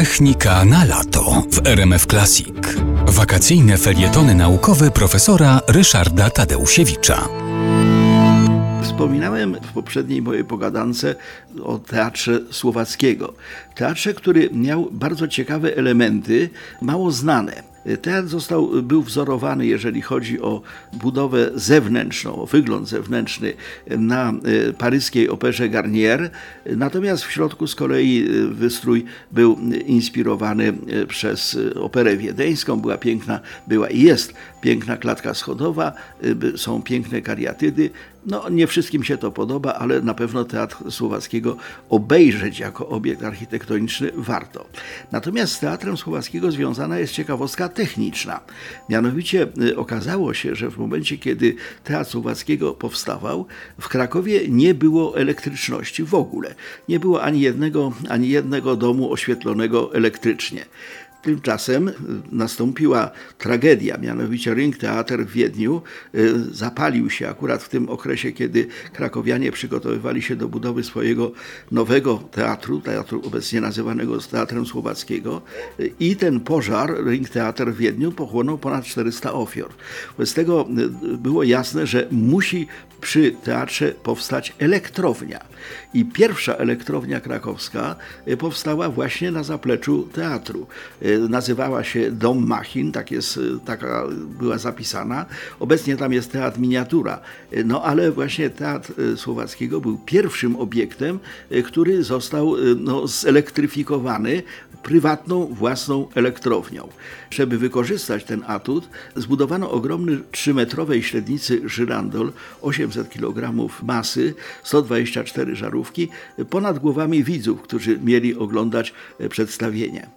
Technika na lato w RMF Classic. Wakacyjne felietony naukowe profesora Ryszarda Tadeusiewicza. Wspominałem w poprzedniej mojej pogadance o teatrze słowackiego. Teatrze, który miał bardzo ciekawe elementy, mało znane. Teatr został, był wzorowany, jeżeli chodzi o budowę zewnętrzną, o wygląd zewnętrzny na e, paryskiej operze Garnier, natomiast w środku z kolei wystrój był inspirowany przez operę wiedeńską. Była piękna, była i jest piękna klatka schodowa, są piękne kariatydy. No, nie wszystkim się to podoba, ale na pewno Teatr Słowackiego obejrzeć jako obiekt architektoniczny warto. Natomiast z Teatrem Słowackiego związana jest ciekawostka techniczna. Mianowicie y, okazało się, że w momencie, kiedy Teatr Słowackiego powstawał, w Krakowie nie było elektryczności w ogóle. Nie było ani jednego, ani jednego domu oświetlonego elektrycznie. Tymczasem y, nastąpiła tragedia, mianowicie Ring Theater w Wiedniu y, zapalił się akurat w tym okresie, kiedy krakowianie przygotowywali się do budowy swojego nowego teatru, teatru obecnie nazywanego Teatrem Słowackiego y, i ten pożar Ring Theater w Wiedniu pochłonął ponad 400 ofiar. Wobec tego było jasne, że musi przy teatrze powstać elektrownia. I pierwsza elektrownia krakowska powstała właśnie na zapleczu teatru nazywała się Dom Machin, tak jest, taka była zapisana. Obecnie tam jest teatr miniatura. No ale właśnie teatr e, Słowackiego był pierwszym obiektem, e, który został e, no, zelektryfikowany prywatną, własną elektrownią. Żeby wykorzystać ten atut, zbudowano ogromny 3-metrowej średnicy żyrandol, 800 kg masy, 124 żarówki, ponad głowami widzów, którzy mieli oglądać przedstawienie.